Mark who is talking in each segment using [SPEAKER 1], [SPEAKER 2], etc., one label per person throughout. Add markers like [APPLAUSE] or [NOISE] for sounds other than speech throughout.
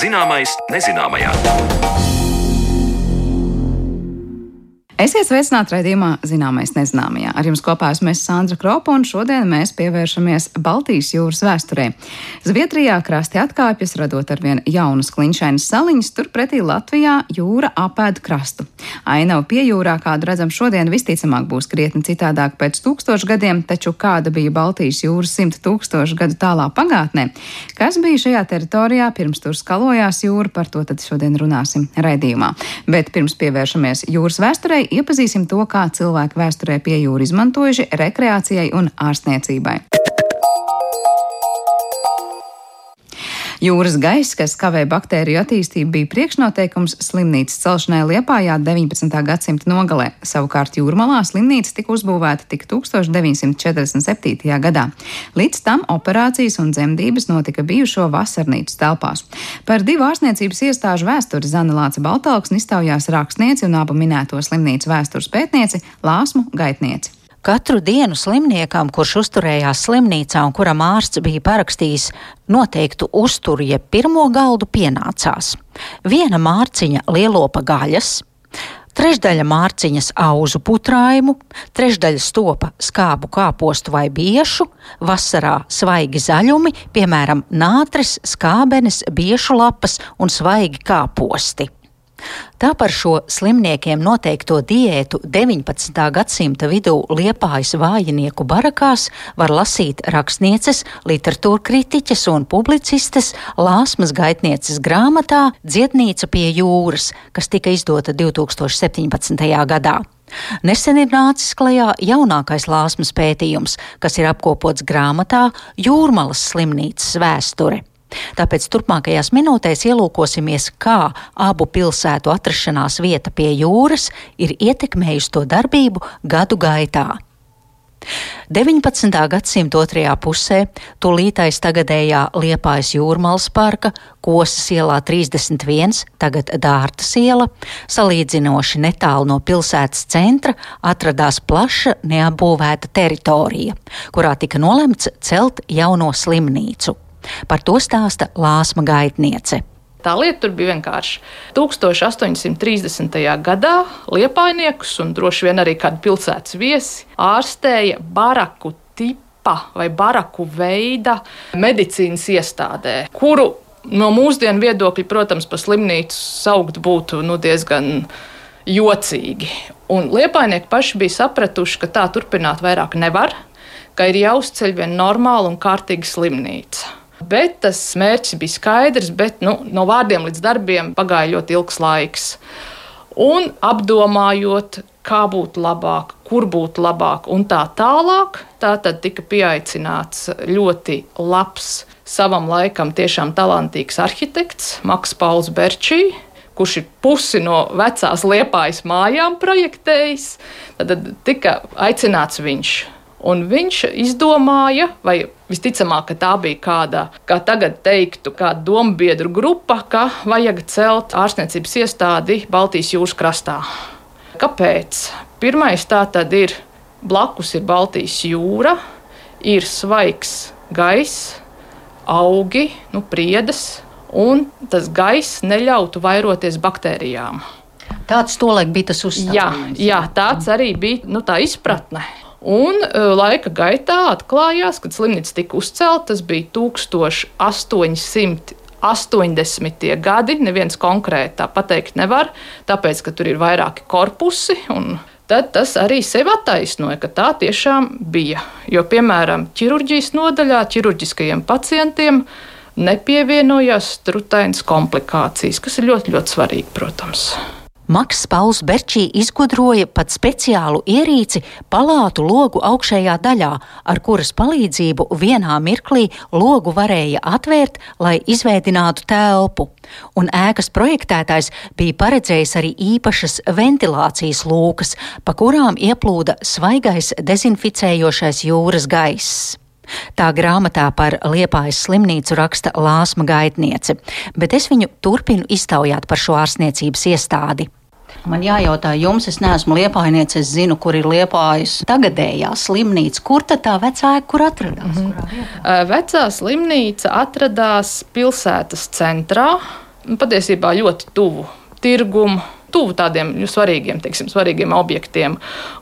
[SPEAKER 1] Zināmais nezināmajā.
[SPEAKER 2] Esiet sveicināti raidījumā Zināmais nezināmajā. Ar jums kopā esmu Sandra Kropa, un šodien mēs pievēršamies Baltijas jūras vēsturē. Zviedrijā krasti atkāpjas, radot arvien jaunas kliņšainas saliņas, turpretī Latvijā jūra apēd krastu. Ainava pie jūrā, kādu redzam šodien, visticamāk būs krietni citādāk pēc tūkstošu gadiem, taču kāda bija Baltijas jūras simt tūkstošu gadu tālā pagātnē? Kas bija šajā teritorijā pirms tur skalojās jūra, par to tad šodien runāsim raidījumā. Bet pirms pievēršamies jūras vēsturei, iepazīsim to, kā cilvēki vēsturē pie jūra izmantojuši rekreācijai un ārstniecībai. Jūras gaiss, kas kavē baktēriju attīstību, bija priekšnoteikums slimnīcas celšanai Liepājā 19. gadsimta nogalē. Savukārt jūrmalā slimnīca tika uzbūvēta tik 1947. gadā. Līdz tam operācijas un dzemdības notika bijušo vasarnīcu telpās. Par divu ārstniecības iestāžu vēsturi Zana Lāca Baltalks iztaujās rakstnieci un abu minēto slimnīcu vēstures pētnieci Lāsmu Gaitnieci.
[SPEAKER 3] Katru dienu slimniekam, kurš uzturējās slimnīcā un kuram ārsts bija parakstījis noteiktu uzturu, jeb pirmo galdu pienācās viena mārciņa lielopa gaļas, trešdaļa mārciņas auzu putrājumu, trešdaļa stopa skābu kāpostu vai biešu, vasarā svaigi zaļumi, piemēram, nātris, skābenes, biešu lapas un svaigi kāposti. Tā par šo slimniekiem noteikto diētu 19. gadsimta vidū liepājas vājinieku barakās var lasīt rakstnieces, literatūra kritiķes un publicistes Lāsmas gaitnieces grāmatā Dziednīca pie jūras, kas tika izdota 2017. gadā. Nesen ir nācis klajā jaunākais lāsmas pētījums, kas ir apkopots grāmatā Jūrmalas slimnīcas vēsture. Tāpēc turpmākajās minūtēs ielūkosimies, kā abu pilsētu atrašanās vieta pie jūras ir ietekmējusi to darbību gadu gaitā. 19. gadsimta otrajā pusē tūlītais tagadējā Liepājas jūrmālas parka, Kosas ielā 31, tagad Dārtas iela, salīdzinoši netālu no pilsētas centra, atradās plaša neapbūvēta teritorija, kurā tika nolemts celt jauno slimnīcu. Par to stāsta Lāsma Gaitniece.
[SPEAKER 4] Tā lieta tur bija vienkārši. 1830. gadā liepainiekus un droši vien arī kādu pilsētas viesi ārstēja baraku tipa vai baraku veida medicīnas iestādē, kuru no mūsdienu viedokļa, protams, pa slimnīcu saukt būtu nu, diezgan jocīgi. Un liepainieki paši bija sapratuši, ka tā turpināt vairāk nevar, ka ir jāuzceļ viena normāla un kārtīga slimnīca. Bet tas mērķis bija skaidrs, bet nu, no vārdiem līdz darbiem pagāja ļoti ilgs laiks. Un apdomājot, kā būtu labāk, kur būtu labāk un tā tālāk, tā tad tika pieaicināts ļoti labs, savam laikam tiešām talantīgs arhitekts Maks Pauls Berčī, kurš ir pusi no vecās liepājas mājām projektējis. Tad tika aicināts viņš. Un viņš izdomāja, vai visticamāk, ka tā bija kāda, kā tagad teiktu, kāda dombiedru grupa, ka vajag celt ārstniecības iestādi Baltijas jūras krastā. Kāpēc? Pirmais tā tad ir blakus ir Baltijas jūra, ir svaigs gaiss, augi, nu, priedes, un tas gaiss neļautu vairoties baktērijām.
[SPEAKER 3] Tāds tolaik bija tas uzstādījums.
[SPEAKER 4] Jā, jā, tāds arī bija nu, tā izpratne. Un e, laika gaitā atklājās, kad slimnīca tika uzcelta, tas bija 1800. 80. gadi, neviens konkrēti tā pateikt nevar, tāpēc, ka tur ir vairāki korpusi. Tad tas arī sevi attaisnoja, ka tā tiešām bija. Jo, piemēram, ķirurģijas nodaļā ķirurģiskajiem pacientiem nepievienojās strutainas komplikācijas, kas ir ļoti, ļoti svarīgi, protams.
[SPEAKER 3] Maks Pauls Berčī izgudroja pat speciālu ierīci palātu logu augšējā daļā, ar kuras palīdzību vienā mirklī logu varēja atvērt, lai izveidinātu telpu. Un ēkas projektētājs bija paredzējis arī īpašas ventilācijas lūkas, pa kurām ieplūda svaigais dezinficējošais jūras gaiss. Tā grāmatā par Liepājas slimnīcu raksta Lāsma Gaitniece, bet es viņu turpinu iztaujāt par šo ārstniecības iestādi. Man jājautā jums, es neesmu liepainieca, es zinu, kur ir liepājas tagadējā slimnīca. Kur tad tā vecāka, kur atradās? Mm -hmm.
[SPEAKER 4] Vecā slimnīca atradās pilsētas centrā. patiesībā ļoti tuvu tirgumu tuvu tādiem svarīgiem, teiksim, svarīgiem objektiem.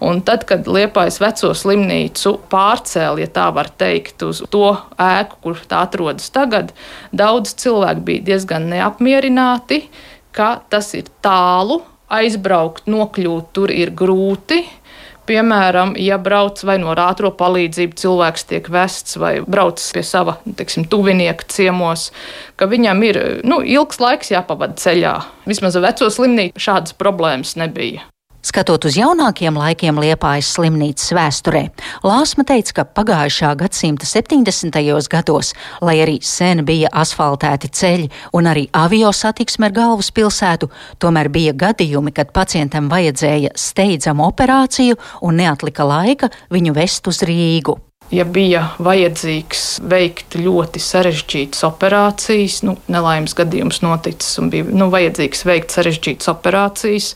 [SPEAKER 4] Un tad, kad Liepājas veco slimnīcu pārcēla, ja tā var teikt, uz to ēku, kur tā atrodas tagad, daudz cilvēku bija diezgan neapmierināti, ka tas ir tālu, aizbraukt, nokļūt tur ir grūti. Piemēram, ja brauc vai no ātrā palīdzību cilvēks tiek vests vai brauc pie sava teiksim, tuvinieka ciemos, ka viņam ir nu, ilgs laiks jāpavada ceļā. Vismaz veco slimnīcu šādas problēmas nebija.
[SPEAKER 3] Skatot uz jaunākiem laikiem Liepājas slimnīcas vēsturē, Lāsma teica, ka pagājušā gadsimta 70. gados, lai arī sen bija asfaltēti ceļi un arī avio satiksme ar galvaspilsētu, tomēr bija gadījumi, kad pacientam vajadzēja steidzamu operāciju un neatlika laika viņu vest uz Rīgu
[SPEAKER 4] ja bija vajadzīgs veikt ļoti sarežģītas operācijas, nu, nelaimes gadījums noticis un bija nu, vajadzīgs veikt sarežģītas operācijas,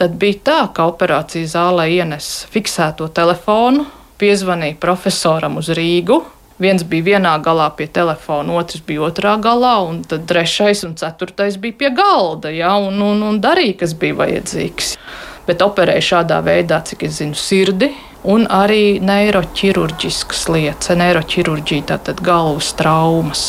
[SPEAKER 4] tad bija tā, ka operācijas zālē ienes fiksēto telefonu, piezvanīja profesoram uz Rīgu. Viens bija vienā galā pie telefona, otrs bija otrā galā, un tad trešais un ceturtais bija pie galda ja, un, un, un darīja, kas bija vajadzīgs. Bet operēja šādā veidā, cik es zinu, sirdi, un arī neiroķirurģiskas lietas, neiroķirurģija, tātad galvas traumas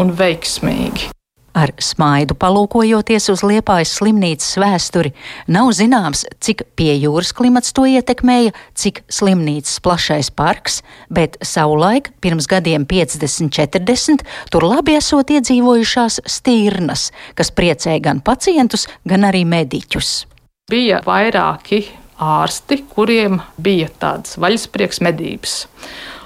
[SPEAKER 4] un veiksmīgi.
[SPEAKER 3] Ar smaidu palūkojoties uz Liepājas slimnīcas vēsturi, nav zināms, cik pie jūras klimats to ietekmēja, cik slimnīcas plašais parks, bet savulaik, pirms gadiem 50, 40, tur labi esot iedzīvojušās stīrnas, kas priecēja gan pacientus, gan arī mediķus.
[SPEAKER 4] Bija vairāki ārsti, kuriem bija tāds vaļasprieks medības.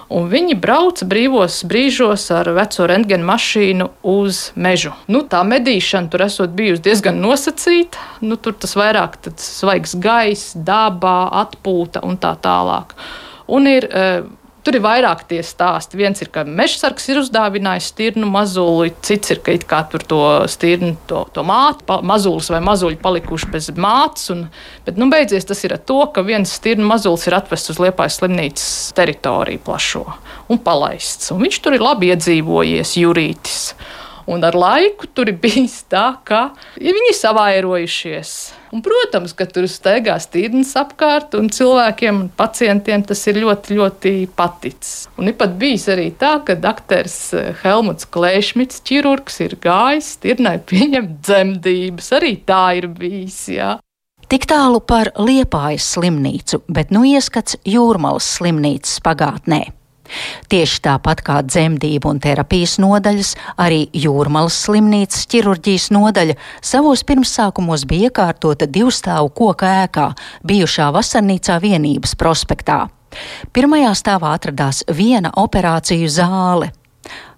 [SPEAKER 4] Un viņi brauca brīvos brīžos ar veco rentgenu mašīnu uz mežu. Nu, tā medīšana tur esot bijusi diezgan nosacīta. Nu, tur tas vairāk svaigs gaiss, dabā, atpūta un tā tālāk. Un ir uh, Tur ir vairāk tie stāsti. Viens ir, ka mežsargs ir uzdāvinājis stirnu mazuli, cits ir, ka it kā tur to stirnu, to, to māti, mazulis vai mazuļi palikuši bez mātes. Un, bet nu, beidzies tas ir ar to, ka viens stirnu mazulis ir atvests uz Liepājas slimnīcas teritoriju plašo un palaists. Un viņš tur ir labi iedzīvojies, Jurītis. Un ar laiku tur ir bijis tā, ka ja viņi ir savairojušies. Un, protams, ka tur staigās tīrnes apkārt, un cilvēkiem pacientiem tas ir ļoti, ļoti paticis. Un ir pat bijis arī tā, ka doktors eh, Helmuts Klēšmits, ķirurgs, ir gājis tirnai pieņemt dzemdības. Arī tā ir bijis. Jā.
[SPEAKER 3] Tik tālu par Liepājas slimnīcu, bet nu ieskats Jūrmalas slimnīcas pagātnē. Tieši tāpat kā dzemdību un terapijas nodaļas, arī Jūrmalas slimnīcas ķirurģijas nodaļa savos pirmsākumos bija iekārtota divstāvu koka ēkā, bijušā vasarnīcā vienības prospektā. Pirmajā stāvā atradās viena operāciju zāle.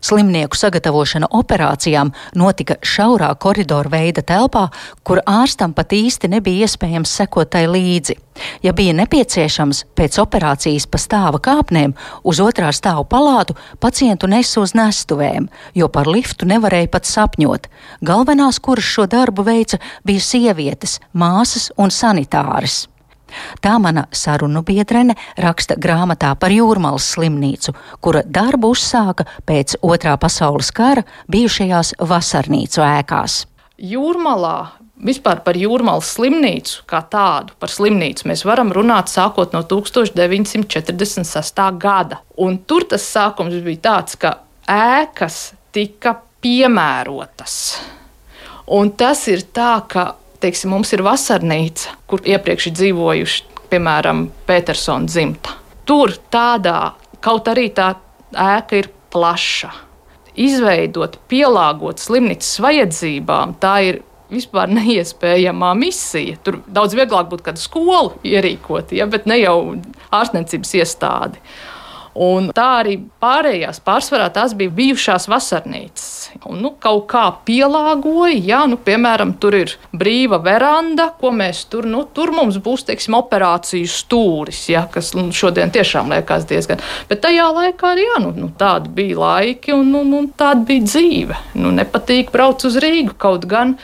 [SPEAKER 3] Slimnieku sagatavošana operācijām notika šaurā koridoru veida telpā, kur ārstam pat īsti nebija iespējams sekot tai līdzi. Ja bija nepieciešams pēc operācijas pa stāva kāpnēm uz otrā stāvu palātu, pacientu nesu uz nestuvēm, jo par liftu nevarēja pat sapņot. Galvenās, kuras šo darbu veica, bija sievietes, māsas un sanitāris. Tā mana sarunu biedrene raksta grāmatā par Jūrmālas slimnīcu, kura darbu uzsāka pēc Otrā pasaules kara bijušajās vasarnīcu ēkās.
[SPEAKER 4] Jūrmalā Vispār par jūrmālas slimnīcu kā tādu, par slimnīcu mēs varam runāt sākot no 1946. gada. Un tur tas sākums bija tāds, ka ēkas tika piemērotas. Un tas ir tā, ka teiksim, mums ir vasarnīca, kur iepriekš ir dzīvojuši, piemēram, Petersona dzimta. Tur tādā, kaut arī tā ēka ir plaša. Izveidot, pielāgot slimnīcas vajadzībām, tā ir vispār neiespējamā misija. Tur daudz vieglāk būtu kādu skolu ierīkot, ja, bet ne jau ārstniecības iestādi. Un tā arī pārējās pārsvarā tās bija bijušās vasarnīcas. Un, nu, kaut kā pielāgoja, ja, nu, piemēram, tur ir brīva veranda, ko mēs tur, nu, tur mums būs, teiksim, operāciju stūris, ja, kas nu, šodien tiešām liekas diezgan. Bet tajā laikā arī, jā, nu, nu, tādi bija laiki un, un, un tāda bija dzīve. Nu, nepatīk braukt uz Rīgu kaut gan.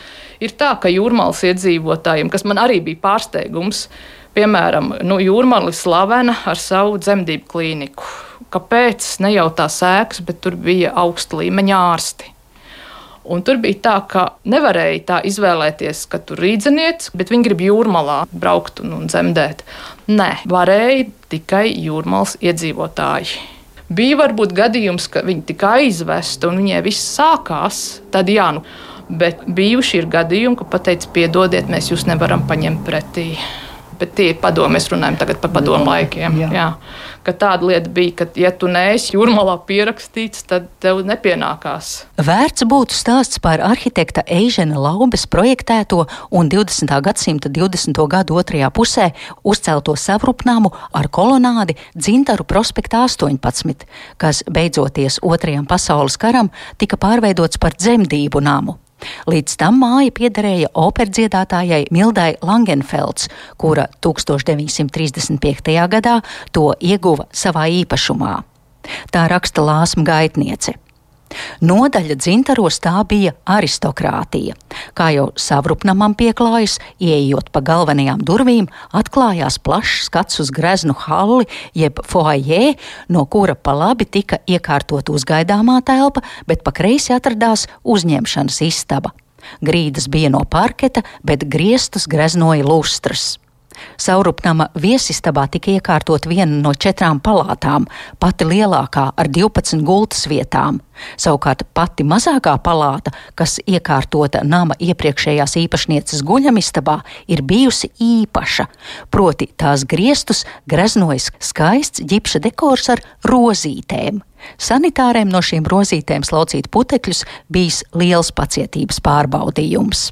[SPEAKER 4] Ir tā, ka jūrmālas iedzīvotājiem, kas man arī bija pārsteigums, Piemēram, nu, Jūrmāla ir slavena ar savu dzemdību klīniku. Kāpēc? Ne jau tās ēkas, bet tur bija augsta līmeņa ārsti. Un tur bija tā, ka nevarēja tā izvēlēties, ka tur rīznieks, bet viņi grib jūrmalā braukt un, un dzemdēt. Nē, varēja tikai jūrmālas iedzīvotāji. Bija varbūt gadījums, ka viņi tika aizvesti un viņai viss sākās. Tad jā, nu, bet bijuši ir gadījumi, ka pateica, piedodiet, mēs jūs nevaram paņemt pretī. Bet tie ir padomi, mēs runājam tagad par padomu laikiem. Jā. Jā. Ka tāda lieta bija, ka, ja tu neesi jūrmalā pierakstīts, tad tev nepienākās.
[SPEAKER 3] Vērts būtu stāsts par arhitekta Eižena Laubes projektēto un 20. gadsimta 20. gadu otrajā pusē uzcelto savrupnāmu ar kolonādi Dzintaru prospektā 18, kas beidzoties Otrajam pasaules karam tika pārveidots par dzemdību namu. Līdz tam māja piederēja operdziedātājai Mildai Langenfelds, kura 1935. gadā to ieguva savā īpašumā. Tā raksta Lāsma gaitniece. Nodaļa dzintaros tā bija aristokrātija. Kā jau savrupnamam pieklājas, ieejot pa galvenajām durvīm, atklājās plašs skats uz greznu halli, jeb foajē, no kura pa labi tika iekārtot uzgaidāmā telpa, bet pa kreisi atradās uzņemšanas istaba. Grīdas bija no parketa, bet griestus greznoja lustras. Saurupnama viesistabā tika iekārtot viena no četrām palātām, pati lielākā ar 12 gultas vietām. Savukārt pati mazākā palāta, kas iekārtota nama iepriekšējās īpašnieces guļamistabā, ir bijusi īpaša, proti tās griestus greznojas skaists ģipša dekors ar rozītēm. Sanitāriem no šīm rozītēm slaucīt putekļus bijis liels pacietības pārbaudījums.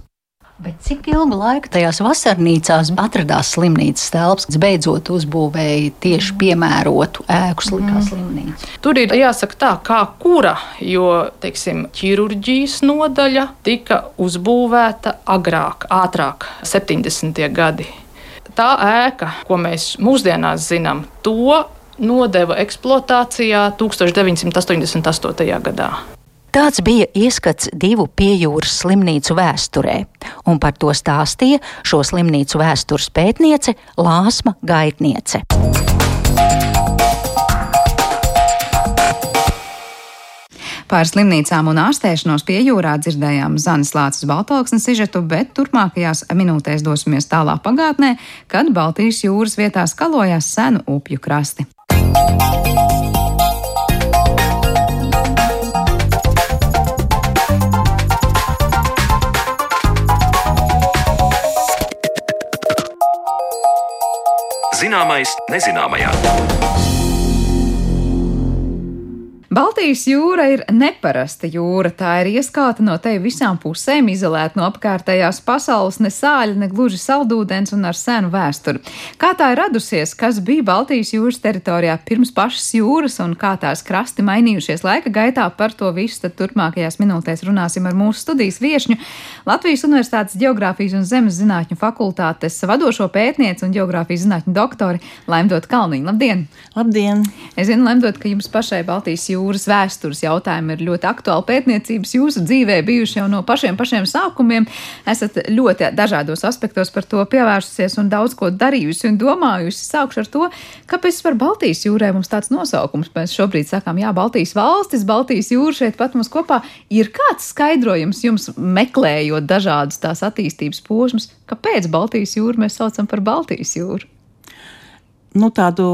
[SPEAKER 3] Bet cik ilgu laiku tajās vasarnīcās atradās slimnīcas telpas, kas beidzot uzbūvēja tieši piemērotu ēku slikā mm. slimnīcu?
[SPEAKER 4] Tur ir jāsaka tā, kā kura, jo, teiksim, ķirurģijas nodaļa tika uzbūvēta agrāk, ātrāk, 70. gadi. Tā ēka, ko mēs mūsdienās zinām, to nodeva eksploatācijā 1988. gadā.
[SPEAKER 3] Tāds bija ieskats divu piejūras slimnīcu vēsturē, un par to stāstīja šo slimnīcu vēstures pētniece Lāsma Gaitniece.
[SPEAKER 2] Par slimnīcām un ārstēšanos pie jūrā dzirdējām Zanes Lācis Baltalksnes sižetu, bet turpmākajās minūtēs dosimies tālāk pagātnē, kad Baltijas jūras vietā skalojās senu upju krasti.
[SPEAKER 1] Zināmais nezināmajā.
[SPEAKER 2] Baltijas jūra ir neparasta jūra. Tā ir ieskauta no te visām pusēm, izolēta no apkārtējās pasaules, ne sāļa, ne gluži saldūdens un ar senu vēsturi. Kā tā ir radusies, kas bija Baltijas jūras teritorijā pirms pašas jūras un kā tās krasti mainījušies laika gaitā, par to visu turpmākajās minūtēs runāsim ar mūsu studijas viešņu Latvijas Universitātes Geogrāfijas un Zemes zinātņu fakultātes vadošo pētnieci un geogrāfijas zinātņu doktori Laimdot Kalniņu. Labdien!
[SPEAKER 5] Labdien!
[SPEAKER 2] Es zinu, Laimdot, ka jums pašai Baltijas jūra jūras vēstures jautājumi ir ļoti aktuāli pētniecības jūsu dzīvē, bijuši jau no pašiem pašiem sākumiem. Esat ļoti dažādos aspektos par to pievērsusies un daudz ko darījusi un domājusi. Sākšu ar to, kāpēc par Baltijas jūrē mums tāds nosaukums. Mēs šobrīd sakām, jā, Baltijas valstis, Baltijas jūra šeit pat mums kopā. Ir kāds skaidrojums jums meklējot dažādus tās attīstības posmus, kāpēc Baltijas jūru mēs saucam par Baltijas jūru?
[SPEAKER 5] Nu, tādu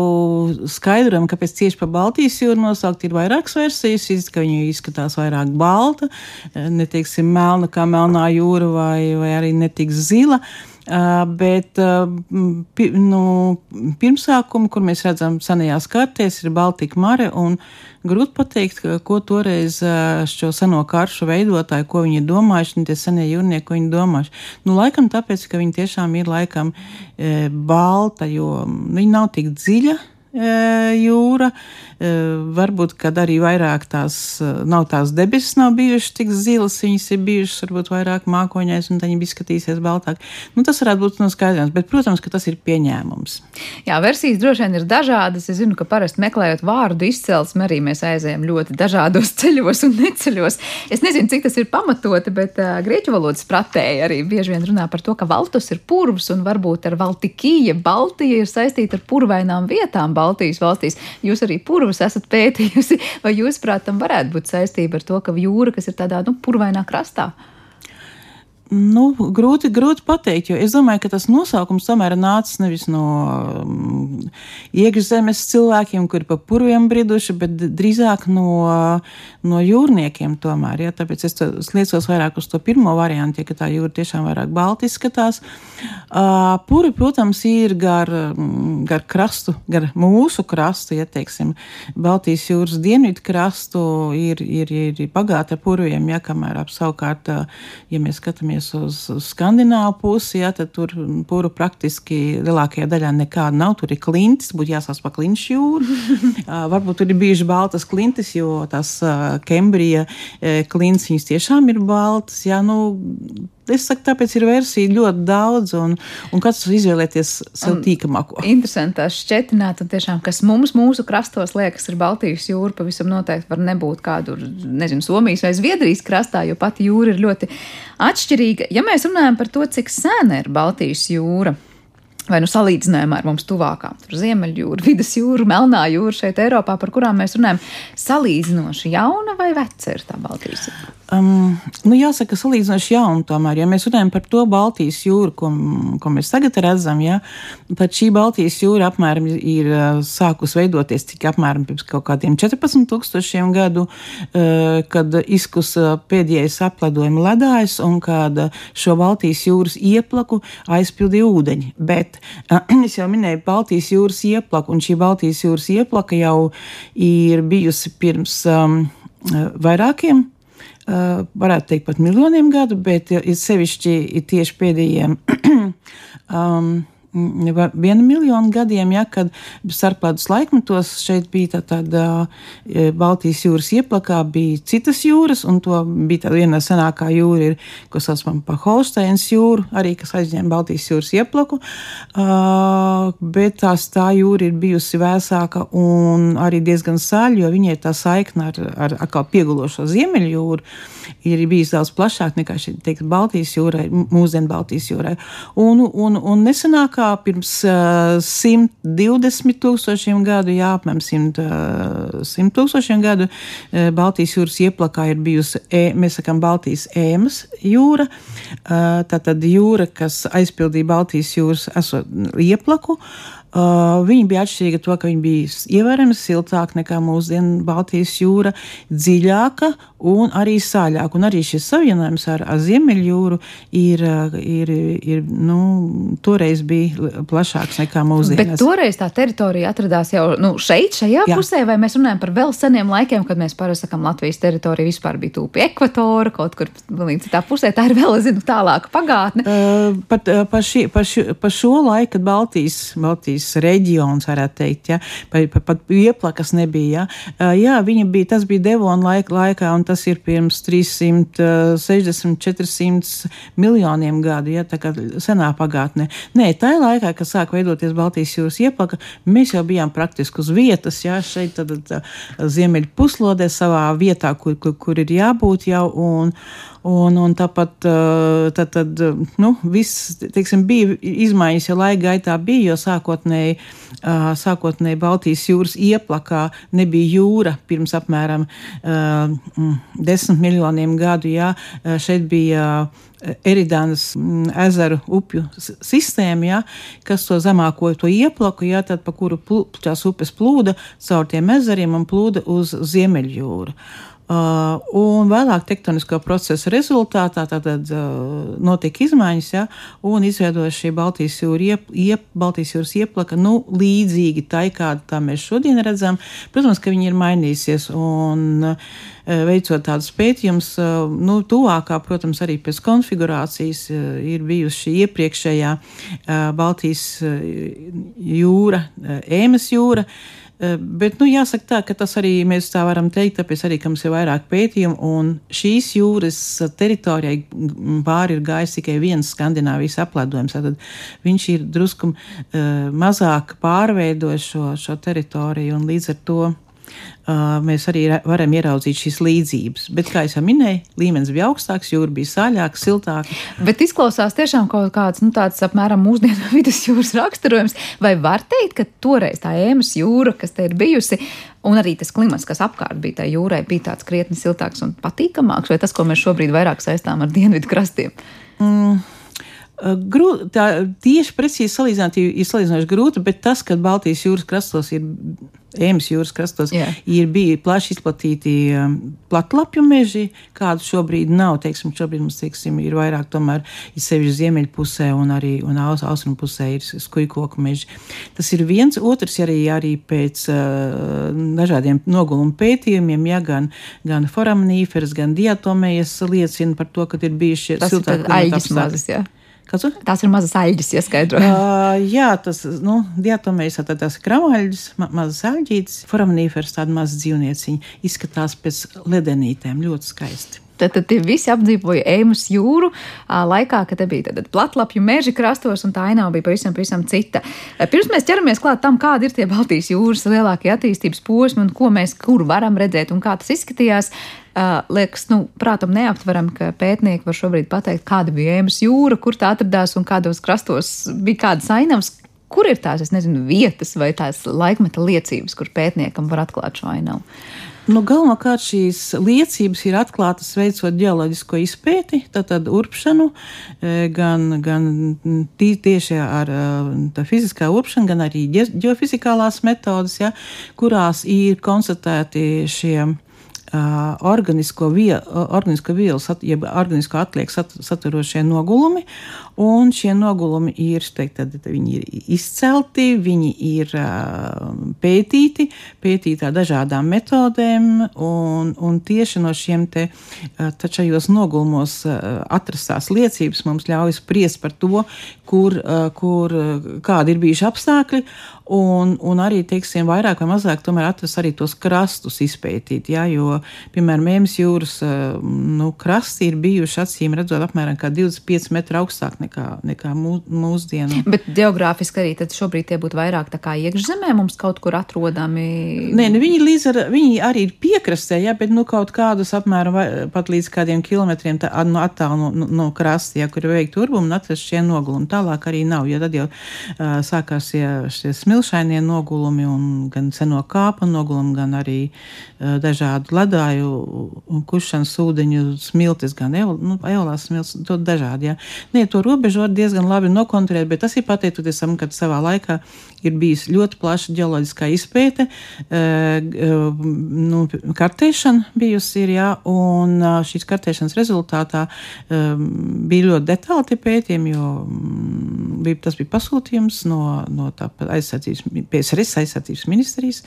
[SPEAKER 5] skaidrojumu, kāpēc tieši par Baltijas jūru nosaukt, ir vairākas versijas. Ka viņa izskatās vairāk balta, neteiksim, melna kā melnā jūra vai, vai arī netik zila. Bet nu, pirmsākumu, kur mēs redzam senajās kartēs, ir Baltika mare. Grūti pateikt, ko toreiz šo seno karšu veidotāji, ko viņi ir domājuši, un tie senie jūrnieki, ko viņi domājuši. Nu, laikam tāpēc, ka viņi tiešām ir laikam balta, jo viņi nav tik dziļa jūra. Varbūt, kad arī vairāk tās nav tās debesis, nav bijušas tik zilas, viņas ir bijušas varbūt vairāk mākoņais, un viņi izskatīsies baltāk. Nu, tas varētu būt noskaidrojums, bet, protams, ka tas ir pieņēmums.
[SPEAKER 2] Jā, versijas droši vien ir dažādas. Es zinu, ka parasti meklējot vārdu izcelsmi, arī mēs aizējam ļoti dažādos [LAUGHS] ceļos un neceļos. Es nezinu, cik tas ir pamatoti, bet uh, grieķu valodas pratēji arī bieži vien runā par to, ka valtus ir purvs un varbūt ar Valtikija, Baltija ir saistīta ar purvainām vietām Baltijas valstīs. Jūs arī purvus esat pētījusi, vai jūs, prāt, tam varētu būt saistība ar to, ka jūra, kas ir tādā, nu, purvainā krastā?
[SPEAKER 5] Nu, grūti, grūti pateikt, jo es domāju, ka tas nosaukums tomēr nācis nevis no iekšzemes cilvēkiem, kuri pa purviem briduši, bet drīzāk no, no jūrniekiem tomēr. Ja? Tāpēc es, es liecos vairāk uz to pirmo variantu, ja tā jūra tiešām vairāk balti izskatās. Uh, puri, protams, ir gar, gar krastu, gar mūsu krastu, ja teiksim, Baltijas jūras dienvidu krastu ir, ir, ir bagāta ar purviem, ja kamēr ap savukārt, ja mēs skatāmies uz, uz skandināvu pusi, ja, tad tur puru praktiski lielākajā daļā nekāda nav. Tur ir klintis, būtu jāsās pa klinšu jūru. [LAUGHS] uh, varbūt tur ir bijuši baltas klintis, jo tās uh, Kembrija uh, klintis, viņas tiešām ir baltas. Ja, nu, Es saku, tāpēc ir versija ļoti daudz, un, un katrs var izvēlēties sev tīkamāko.
[SPEAKER 2] Interesanti tā šķetināt, un tiešām, kas mums mūsu krastos liekas, ir Baltijas jūra, pavisam noteikti var nebūt kādu, nezinu, Somijas vai Zviedrijas krastā, jo pati jūra ir ļoti atšķirīga. Ja mēs runājam par to, cik sena ir Baltijas jūra, vai nu salīdzinājumā ar mums tuvākām, tur Ziemeļjūra, Vidus jūra, Melnā jūra šeit Eiropā, par kurām mēs runājam, salīdzinoši jauna vai veca ir tā Baltijas jūra?
[SPEAKER 5] Um, nu jāsaka, salīdzinoši jaunu tomēr. Ja mēs runājam par to Baltijas jūru, ko, ko mēs tagad redzam, ja, tad šī Baltijas jūra apmēram ir sākus veidoties tikai apmēram pirms kaut kādiem 14 tūkstošiem gadu, uh, kad izkusa pēdējais apledojuma ledājs un kad šo Baltijas jūras ieplaku aizpildīja ūdeņi. Bet uh, [CLEARS THROAT] es jau minēju Baltijas jūras ieplaku, un šī Baltijas jūras ieplaka jau ir bijusi pirms um, vairākiem varētu teikt, pat miljoniem gadu, bet ir sevišķi ir tieši pēdējiem [CLEARS THROAT] um, vienu miljonu gadiem, ja, kad starpledus laikmetos šeit bija tā, tāda e, Baltijas jūras ieplakā, bija citas jūras, un to bija tāda viena senākā jūra, ir, ko saucam par Holsteins jūru, arī kas aizņem Baltijas jūras ieplaku, uh, bet tās tā jūra ir bijusi vēsāka un arī diezgan sāļa, jo viņai tā saikna ar, ar atkal piegulošo Ziemeļjūru ir bijis daudz plašāk nekā šī, teikt, Baltijas jūrai, mūsdienu Baltijas jūrai. Un, un, un nesenākā pirms uh, 120 tūkstošiem gadu, jā, apmēram 100, uh, 100 tūkstošiem gadu, uh, Baltijas jūras ieplakā ir bijusi, e, mēs sakām, Baltijas ēmas jūra. Uh, tā tad jūra, kas aizpildīja Baltijas jūras esot ieplaku. Uh, Uh, viņa bija atšķirīga to, ka viņa bija ievērojami siltāka nekā mūsdienu Baltijas jūra, dziļāka un arī sāļāka. Un arī šis savienojums ar, ar Ziemeļjūru ir, uh, ir, ir nu, toreiz bija plašāks nekā mūsdienās.
[SPEAKER 2] Bet toreiz tā teritorija atradās jau nu, šeit, šajā Jā. pusē, vai mēs runājam par vēl seniem laikiem, kad mēs parasti sakām, Latvijas teritorija vispār bija tūpi ekvatora, kaut kur citā pusē. Tā ir vēl, zinu, tālāka pagātne. Uh,
[SPEAKER 5] pat, uh, par, šī, par, ši, par šo laiku, kad Baltijas, Baltijas Baltijas reģions, varētu teikt, ja, pat, pat ieplakas nebija. Ja. Jā, viņa bija, tas bija Devona laika, laikā, un tas ir pirms 360, 400 miljoniem gadu, ja, tā kā senā pagātnē. Nē, tajā laikā, kad sāk veidoties Baltijas jūras ieplaka, mēs jau bijām praktiski uz vietas, ja, šeit tad, tad ziemeļu puslodē savā vietā, kur, kur, kur ir jābūt jau, un, Un, un tāpat tad, tad, nu, viss, teiksim, bija izmaiņas, ja laika gaitā bija, jo sākotnēji, sākotnēji Baltijas jūras ieplakā nebija jūra pirms apmēram desmit miljoniem gadu. Jā. Šeit bija Eridānas ezeru upju sistēma, ja, kas to zemāko to ieplaku, ja, tad pa kuru plū, tās upes plūda caur tiem ezeriem un plūda uz Ziemeļjūru. Uh, un vēlāk tektonisko procesu rezultātā tātad, uh, notika izmaiņas, ja, un izveidoja šī Baltijas, jūra iep, iep, Baltijas jūras ieplaka nu, līdzīgi tai, kāda tā mēs šodien redzam. Protams, ka viņi ir mainījusies. Un, uh, Veicot tādus pētījumus, uh, nu, tuvākā, protams, arī pēc konfigurācijas uh, ir bijusi šī iepriekšējā uh, Baltijas jūra, Ēmas jūra. Eh, bet, nu, jāsaka tā, ka tas arī mēs tā varam teikt, tāpēc arī, ka mums ir vairāk pētījumu, un šīs jūras teritorijai pāri ir gājis tikai viens Skandināvijas aplēdojums, tad viņš ir drusku uh, mazāk pārveidojis šo, šo teritoriju, un līdz ar to mēs arī varam ieraudzīt šīs līdzības. Bet, kā jau minēju, līmenis bija augstāks, jūra bija sāļāka, siltāka.
[SPEAKER 2] Bet izklausās tiešām kaut kāds nu, tāds apmēram mūsdienu [LAUGHS] vidus jūras raksturojums. Vai var teikt, ka toreiz tā ēmas jūra, kas te ir bijusi, un arī tas klimats, kas apkārt bija tai jūrai, bija tāds krietni siltāks un patīkamāks, vai tas, ko mēs šobrīd vairāk saistām ar dienvidu krastiem? Mm.
[SPEAKER 5] Grūti, tā tieši precīzi salīdzināt, ir salīdzinoši grūti, bet tas, ka Baltijas jūras krastos ir, Ēmas jūras krastos yeah. ir bija plaši izplatīti platlapju meži, kādu šobrīd nav, teiksim, šobrīd mums, teiksim, ir vairāk tomēr, ir sevišķi ziemeļu pusē un arī, un aus, austrumu pusē ir skujkoku meži. Tas ir viens, otrs arī, arī pēc uh, dažādiem nogulumu pētījumiem, ja gan, gan foramnīferas, gan diatomējas liecina par to, ka ir bijuši
[SPEAKER 2] siltāki apstākļi.
[SPEAKER 5] Kas?
[SPEAKER 2] Tās ir mazas aļģes, ieskaidro.
[SPEAKER 5] Uh, [LAUGHS] jā, tas, nu, diatomējas, tad tās ir kramaļģes, ma mazas aļģītes, foraminīfers, tāda maza dzīvnieciņa, izskatās pēc ledenītēm, ļoti skaisti.
[SPEAKER 2] Tad, tad tie visi apdzīvoja Eimas jūru laikā, kad bija tad, platlapju meži krastos, un tā ainava bija pavisam, pavisam cita. Pirms mēs ķeramies klāt tam, kādi ir tie Baltijas jūras lielākie attīstības posmi un ko mēs kur varam redzēt un kā tas izskatījās, liekas, nu, prātam neaptveram, ka pētnieki var šobrīd pateikt, kāda bija ēmas jūra, kur tā atradās un kādos krastos bija kādas ainavas. Kur ir tās, es nezinu, vietas vai tās laikmeta liecības, kur pētniekam var atklāt šo ainavu?
[SPEAKER 5] Nu, Galvenokārt šīs liecības ir atklātas veicot geoloģisko izpēti, tātad urpšanu, gan, gan tieši ar tā fiziskā urpšanu, gan arī geofizikālās metodas, ja, kurās ir konstatēti šie Uh, organisko, vie, organisko vielu, sat, jeb organisko atlieku sat, saturošie nogulumi, un šie nogulumi ir, teikt, tad, viņi ir izcelti, viņi ir pētīti, pētīti ar dažādām metodēm, un, un tieši no šiem te tačajos nogulumos atrastās liecības mums ļauj spriest par to, kur, kur kādi ir bijuši apstākļi, un, un arī, teiksim, vairāk vai mazāk tomēr atrast arī tos krastus izpētīt, jā, jo piemēram, Mēmas jūras nu, krasti ir bijuši acīm redzot apmēram 25 metru augstāk nekā, nekā mū, mūsdienu.
[SPEAKER 2] Bet geogrāfiski arī tad šobrīd tie būtu vairāk tā kā iekšzemē mums kaut kur atrodami?
[SPEAKER 5] Nē, nu, viņi, līdz ar, viņi arī ir piekrastē, jā, bet nu kaut kādus apmēram vai, pat līdz kādiem kilometriem tā, no attālu no, no, no krasta, jā, kur ir veikta urbumu un atrast šie nogulumi. Tālāk arī nav, jo tad jau uh, sākās šie, šie smilšainie nogulumi un gan seno kāpu nogulumi, gan arī uh, dažādu ledāju un kušanas ūdeņu smiltis, gan nu, eolās smiltis, to dažādi. Jā. Nē, to var diezgan labi nokontrolēt, bet tas ir pateicoties tam, ka savā laikā ir bijis ļoti plaša ģeoloģiskā izpēte, nu, kartēšana bijusi ir, jā, un šīs kartēšanas rezultātā bija ļoti detāli pētījumi, jo mm, bija, tas bija pasūtījums no, no tāpat aizsardzības, PSRS aizsardzības ministrijas,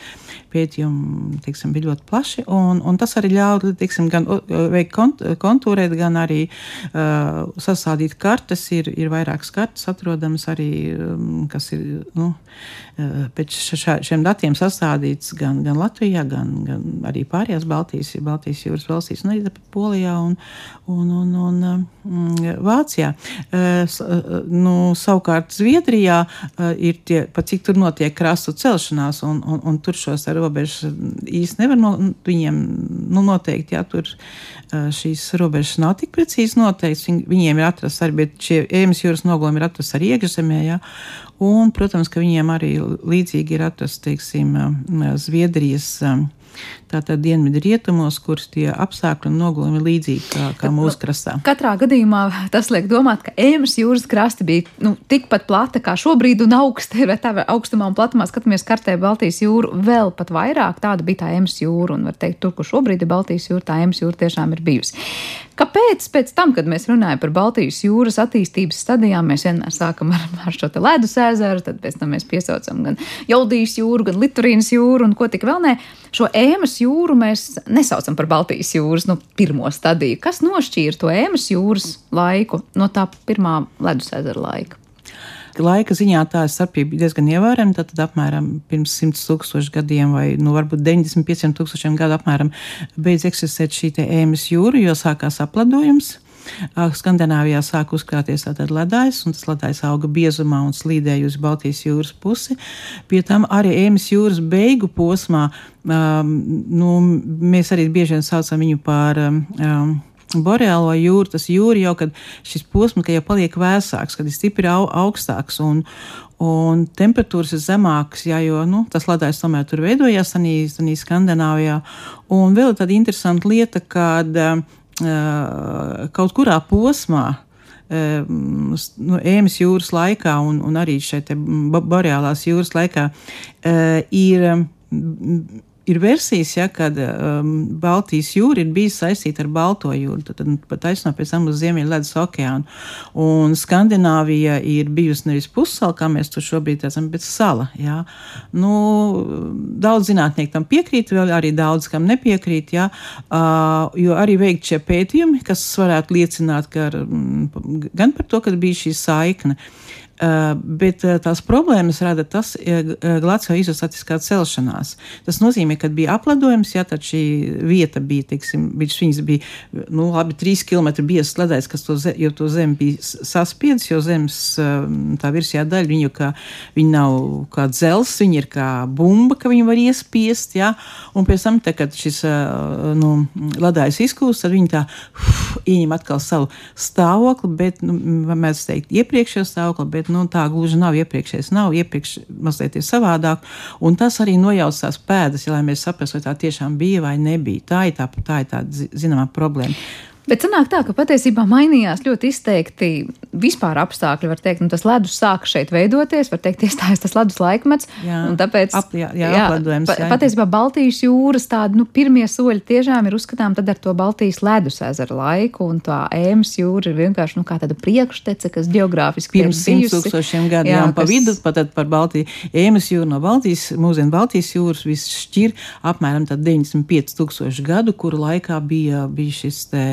[SPEAKER 5] pētījumi, teiksim, bija ļoti plaši, un, un tas arī ļauj, teiksim, gan veikt kont, kontūrēt, gan arī uh, sastādīt kartes, ir, ir vairākas kartes atrodamas arī, um, kas ir, nu, uh, pēc šā, šiem datiem sastādīts gan, gan Latvijā, gan, gan arī pārējās Baltijas, Baltijas jūras valstīs, un arī Polijā un, un, un, un um, Vācijā. Uh, uh, nu, savukārt Zviedrijā ir tie, pa cik tur notiek krastu celšanās, un, un, un tur šos robežas īsti nevar no viņiem nu, noteikti, jā, tur šīs robežas nav tik precīzi noteikts. Viņ, viņiem ir atrasts arī, šie ēmas jūras nogulumi ir atrasts arī iekšzemē, jā. Un, protams, ka viņiem arī līdzīgi ir atrasts, teiksim, Zviedrijas tātad dienvidu rietumos, kuras tie apstākļi un nogulumi ir līdzīgi kā, kā mūsu krastā.
[SPEAKER 2] Katrā gadījumā tas liek domāt, ka ēmas jūras krasti bija nu, tikpat plata kā šobrīd un augsta, [LAUGHS] vai tā augstumā un platumā skatāmies kartē Baltijas jūru, vēl pat vairāk tāda bija tā ēmas jūra, un var teikt, tur, kur šobrīd ir Baltijas jūra, tā ēmas jūra tiešām ir bijusi. Kāpēc pēc tam, kad mēs runājam par Baltijas jūras attīstības stadijām, mēs vienmēr sākam ar, ar šo ledus ezeru, tad pēc tam mēs piesaucam gan Jaudijas jūru, gan Liturīnas jūru un ko tik vēl nē. Šo ēmas jūru mēs nesaucam par Baltijas jūras nu, pirmo stadiju. Kas nošķīra to ēmas jūras laiku no tā pirmā ledus ezera laika?
[SPEAKER 5] Laika ziņā tā starpība ir diezgan ievērojama. Tad, apmēram pirms 100 tūkstošiem gadiem, vai nu, varbūt 95 tūkstošiem gadu apmēram, beidz eksistēt šī ēmas jūra, jo sākās apledojums. Skandināvijā sāk uzkrāties ledājs, un tas ledājs auga biezumā un slīdēja uz Baltijas jūras pusi. Pie tam arī Ēmas jūras beigu posmā, um, nu, mēs arī bieži vien saucam viņu par um, Boreālo jūru, tas jūra jau, kad šis posms jau paliek vēsāks, kad ir stipri au, augstāks un, un temperatūras ir zemākas, jā, jo nu, tas ledājs tomēr tur veidojās arī Skandināvijā. Un vēl tāda interesanta lieta, kad uh, kaut kurā posmā uh, nu, Ēmas jūras laikā un, un arī šeit Boreālās jūras laikā uh, ir ir versijas, ja, kad um, Baltijas jūra ir bijusi saistīta ar Balto jūru, tad, tad pat aizsno pēc tam uz Ziemeļledus okeānu. Un Skandināvija ir bijusi nevis pussala, kā mēs tur šobrīd esam, bet sala. Ja. Nu, daudz zinātnieku tam piekrīt, vēl arī daudz kam nepiekrīt, ja, uh, jo arī veikt šie pētījumi, kas varētu liecināt ka, gan par to, ka bija šī saikne. Eh, bet eh, tās problēmas rada tas eh, glacio izostatiskā celšanās. Tas nozīmē, ka bija apledojums, ja tad šī vieta bija, teiksim, viņas bija, nu, labi, trīs kilometri biezs ledājs, kas to, ze, to zemi bija saspiedis, jo zemes tā virsjā daļa, viņu kā, viņi nav kā dzels, viņi ir kā bumba, ka viņi var iespiest, ja, un pēc tam, te, kad šis, nu, ledājs izkūst, tad viņi tā ieņem atkal savu stāvokli, bet, nu, mēs teikt, iepriekšējo stāvokli, bet nu, tā gluži nav iepriekšējais, nav iepriekš mazliet ir savādāk. Un tas arī nojauc tās pēdas, ja, lai mēs saprastu, vai tā tiešām bija vai nebija. Tā ir tā, tā, ir tā zināmā problēma.
[SPEAKER 2] Bet sanāk tā, ka patiesībā mainījās ļoti izteikti vispār apstākļi. Var teikt, nu, tas ledus sāka šeit veidoties, var teikt, iestājas tas ledus laikmets. Jā, tāpēc,
[SPEAKER 5] ap, jā, jā, jā,
[SPEAKER 2] pa, jā. patiesībā Baltijas jūras tādi nu, pirmie soļi tiešām ir uzskatām ar to Baltijas ledus ezeru laiku, un tā ēmas jūra ir vienkārši nu, tāda priekštece, kas geogrāfiski
[SPEAKER 5] pirms simt tūkstošiem gadu, jā, jā un kas... pa vidu pat par Baltiju. Ēmas jūra no Baltijas, mūsdienu Baltijas jūras viss šķir apmēram 95 tūkstoši gadu, kuru laikā bija, bija šis te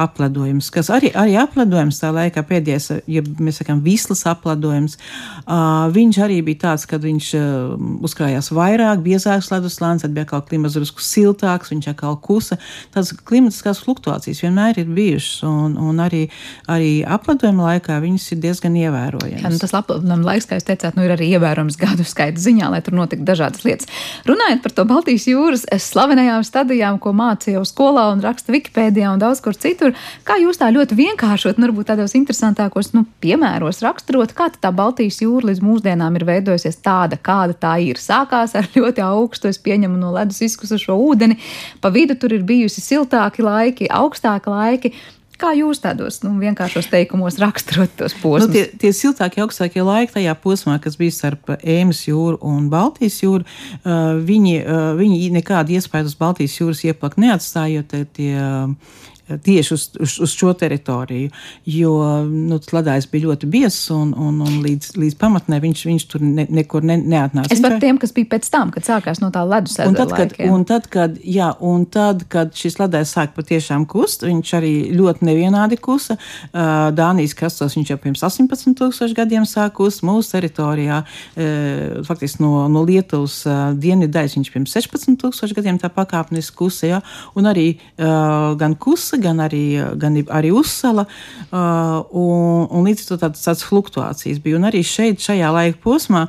[SPEAKER 5] apledojums, kas arī, arī apledojums tā laikā pēdējais, ja mēs sakām, vislas apledojums, uh, viņš arī bija tāds, kad viņš uh, uzkrājās vairāk, biezāks leduslāns, tad bija atkal klimats drusku siltāks, viņš atkal kusa. Tās klimatiskās fluktuācijas vienmēr ir bijušas, un, un arī, arī apledojuma laikā viņas ir diezgan ievērojamas.
[SPEAKER 2] Jā, nu tas apledojuma laiks, kā jūs teicāt, nu ir arī ievērojams gadu skaita ziņā, lai tur notiktu dažādas lietas. Runājot par to Baltijas jūras slavenajām stadijām, ko mācīja jau skolā un raksta Wikipēdijā un daudz kur citur. Kā jūs tā ļoti vienkāršot, un varbūt tādos interesantākos nu, piemēros raksturot, kā tā Baltijas jūra līdz mūsdienām ir veidojusies tāda, kāda tā ir. Sākās ar ļoti augstu, es pieņemu no ledus izkusušo ūdeni, pa vidu tur ir bijusi siltāki laiki, augstāki laiki. Kā jūs tādos nu, vienkāršos teikumos raksturot tos posmus?
[SPEAKER 5] Nu, tie, tie siltākie, augstākie laiki tajā posmā, kas bija starp Ēmas jūru un Baltijas jūru, viņi, viņi nekādu iespēju uz Baltijas jūras ieplakt neatstājot. Tie, uh, tieši uz, uz, uz šo teritoriju. Jo nu, ledājs bija ļoti biezs un, un, un līdz, līdz pamatnē viņš, viņš tur ne, nekur ne, neatnāca.
[SPEAKER 2] Es par tiem, kas bija pēc tam, kad sākās no tā ledus
[SPEAKER 5] un tad, kad, laikiem. un tad, kad, jā, un tad, kad šis ledājs sāk patiešām kust, viņš arī ļoti nevienādi kusa. Dānijas krastos viņš jau pirms 18 tūkstoši gadiem sāk kust mūsu teritorijā. Faktiski no, no Lietuvas dienvidu daļas viņš pirms 16 tūkstoši gadiem tā pakāpeniski kusa, ja? un arī gan kusa, gan arī, gan arī uzsala, uh, un, un līdz ar to tādas, tādas fluktuācijas bija. Un arī šeit, šajā laika posmā,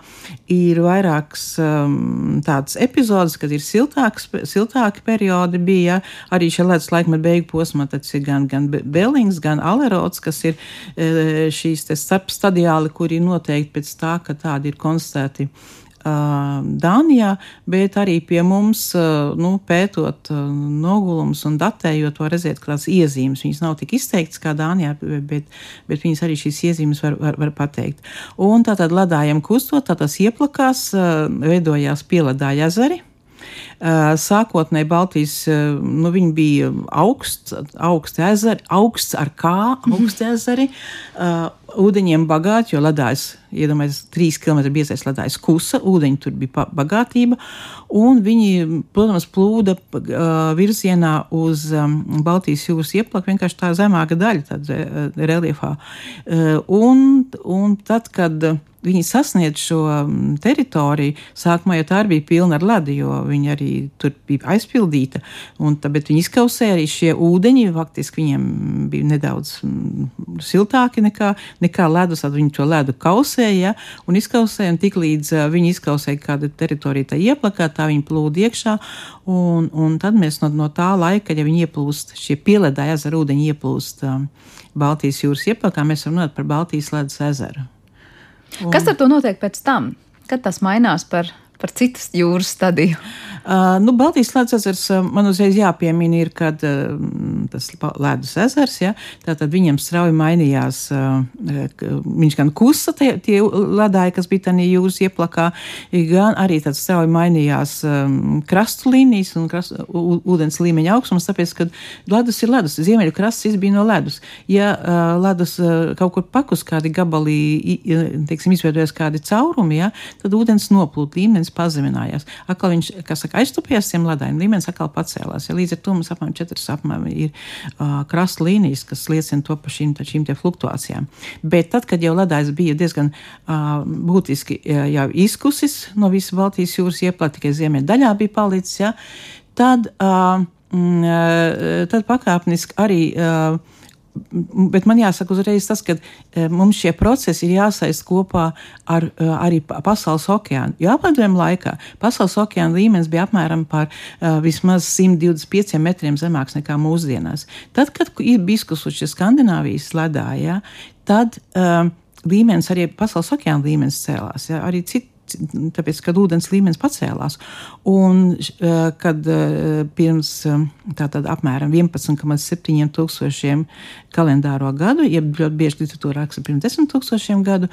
[SPEAKER 5] ir vairākas um, tādas epizodes, kad ir siltāks, siltāki periodi bija, ja? arī šie ledus laikmeta beigu posmā, tad ir gan, gan Bellings, gan Alerots, kas ir uh, šīs starpstadiāli, kuri ir noteikti pēc tā, ka tādi ir konstatēti Dānijā, bet arī pie mums, nu, pētot nogulumus un datējot, var redzēt, tās iezīmes viņas nav tik izteiktas kā Dānijā, bet, bet viņas arī šīs iezīmes var, var, var pateikt. Un tātad ledājiem kustot, tā tas ieplakās, veidojās pieledāja ezeri Sākotnēji Baltijas nu, bija augsts, augsts ezeri, augsts ar kā, augsts ezeri, ūdeņiem bagāti, jo ledājs, iedomājieties, trīs km biezais ledājs kusa, ūdeņi tur bija bagātība, un viņi, protams, plūda uh, virzienā uz um, Baltijas jūras ieplaku, vienkārši tā zemāka daļa, tad uh, reliefā. Uh, un, un tad, kad viņi sasniedz šo mm, teritoriju, sākumā jau tā arī bija pilna ar ledu, jo viņi arī tur bija aizpildīta. Tā, bet viņi izkausēja arī šie ūdeņi, faktiski viņiem bija nedaudz mm, siltāki nekā, nekā ledus, tad viņi to ledu kausēja ja, un izkausēja, un tik līdz viņi izkausēja kādu teritoriju tā ieplakā, tā viņi plūda iekšā, un, un tad mēs no, no tā laika, ja viņi ieplūst, šie pieledā ezera ūdeņi ieplūst um, Baltijas jūras ieplakā, mēs varam runāt par Baltijas ledus ezeru.
[SPEAKER 2] Un... Kas ar to notiek pēc tam? Kad tas mainās par, par citas jūras stadiju?
[SPEAKER 5] Uh, nu, Baltijas ledus ezers man uzreiz jāpiemina, ir, kad uh, tas ledus ezers, ja, tātad viņam strauji mainījās, uh, viņš gan kusa tie, tie ledāji, kas bija tajā jūras ieplakā, gan arī strauji mainījās um, krastu līnijas un krastu, ūdens līmeņa augstums, tāpēc, ka ledus ir ledus, ziemeļu krasts bija no ledus. Ja uh, ledus uh, kaut kur pakus kādi gabalī, teiksim, izveidojas kādi caurumi, ja, tad ūdens noplūt, līmenis pazeminājās. Atkal viņš, kas saka, aiztupījās tiem ledājiem, līmenis atkal pacēlās. Ja līdz ar to mums apmēram četras apmēram ir uh, krasta līnijas, kas liecina to par šīm, šīm fluktuācijām. Bet tad, kad jau ledājs bija diezgan uh, būtiski uh, jau izkusis no visas Baltijas jūras ieplāta, tikai ziemeļa daļā bija palicis, ja, tad, uh, mm, tad pakāpeniski arī uh, Bet man jāsaka uzreiz tas, ka e, mums šie procesi ir jāsaist kopā ar e, arī pasaules okeānu. Jo apmeklējuma laikā pasaules okeāna līmenis bija apmēram par uh, vismaz 125 metriem zemāks nekā mūsdienās. Tad, kad ir biskusuši Skandināvijas ledā, ja, tad uh, līmenis arī pasaules okeāna līmenis cēlās. Ja, arī citi tāpēc, kad ūdens līmenis pacēlās. Un kad pirms tātad apmēram 11,7 tūkstošiem kalendāro gadu, jeb ļoti bieži literatūra raksta pirms 10 tūkstošiem gadu,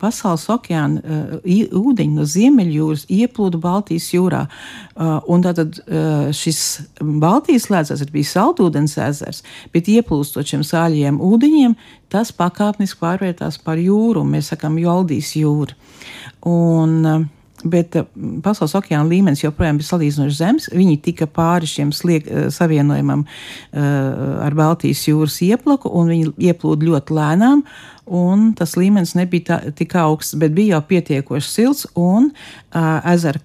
[SPEAKER 5] pasaules okeāna ūdeņi no Ziemeļjūras ieplūda Baltijas jūrā. Un tātad šis Baltijas ledus bija saldūdens ezers, bet ieplūstot šiem sāļiem ūdeņiem, tas pakāpeniski pārvērtās par jūru, un mēs sakām Joldijas jūru. Un, Bet pasaules okeāna līmenis joprojām bija salīdzinoši zems. Viņi tika pāri šiem sliek, savienojumam uh, ar Baltijas jūras ieplaku, un viņi ieplūda ļoti lēnām tas līmenis nebija tā, tik augsts, bet bija jau pietiekoši silts, un ezera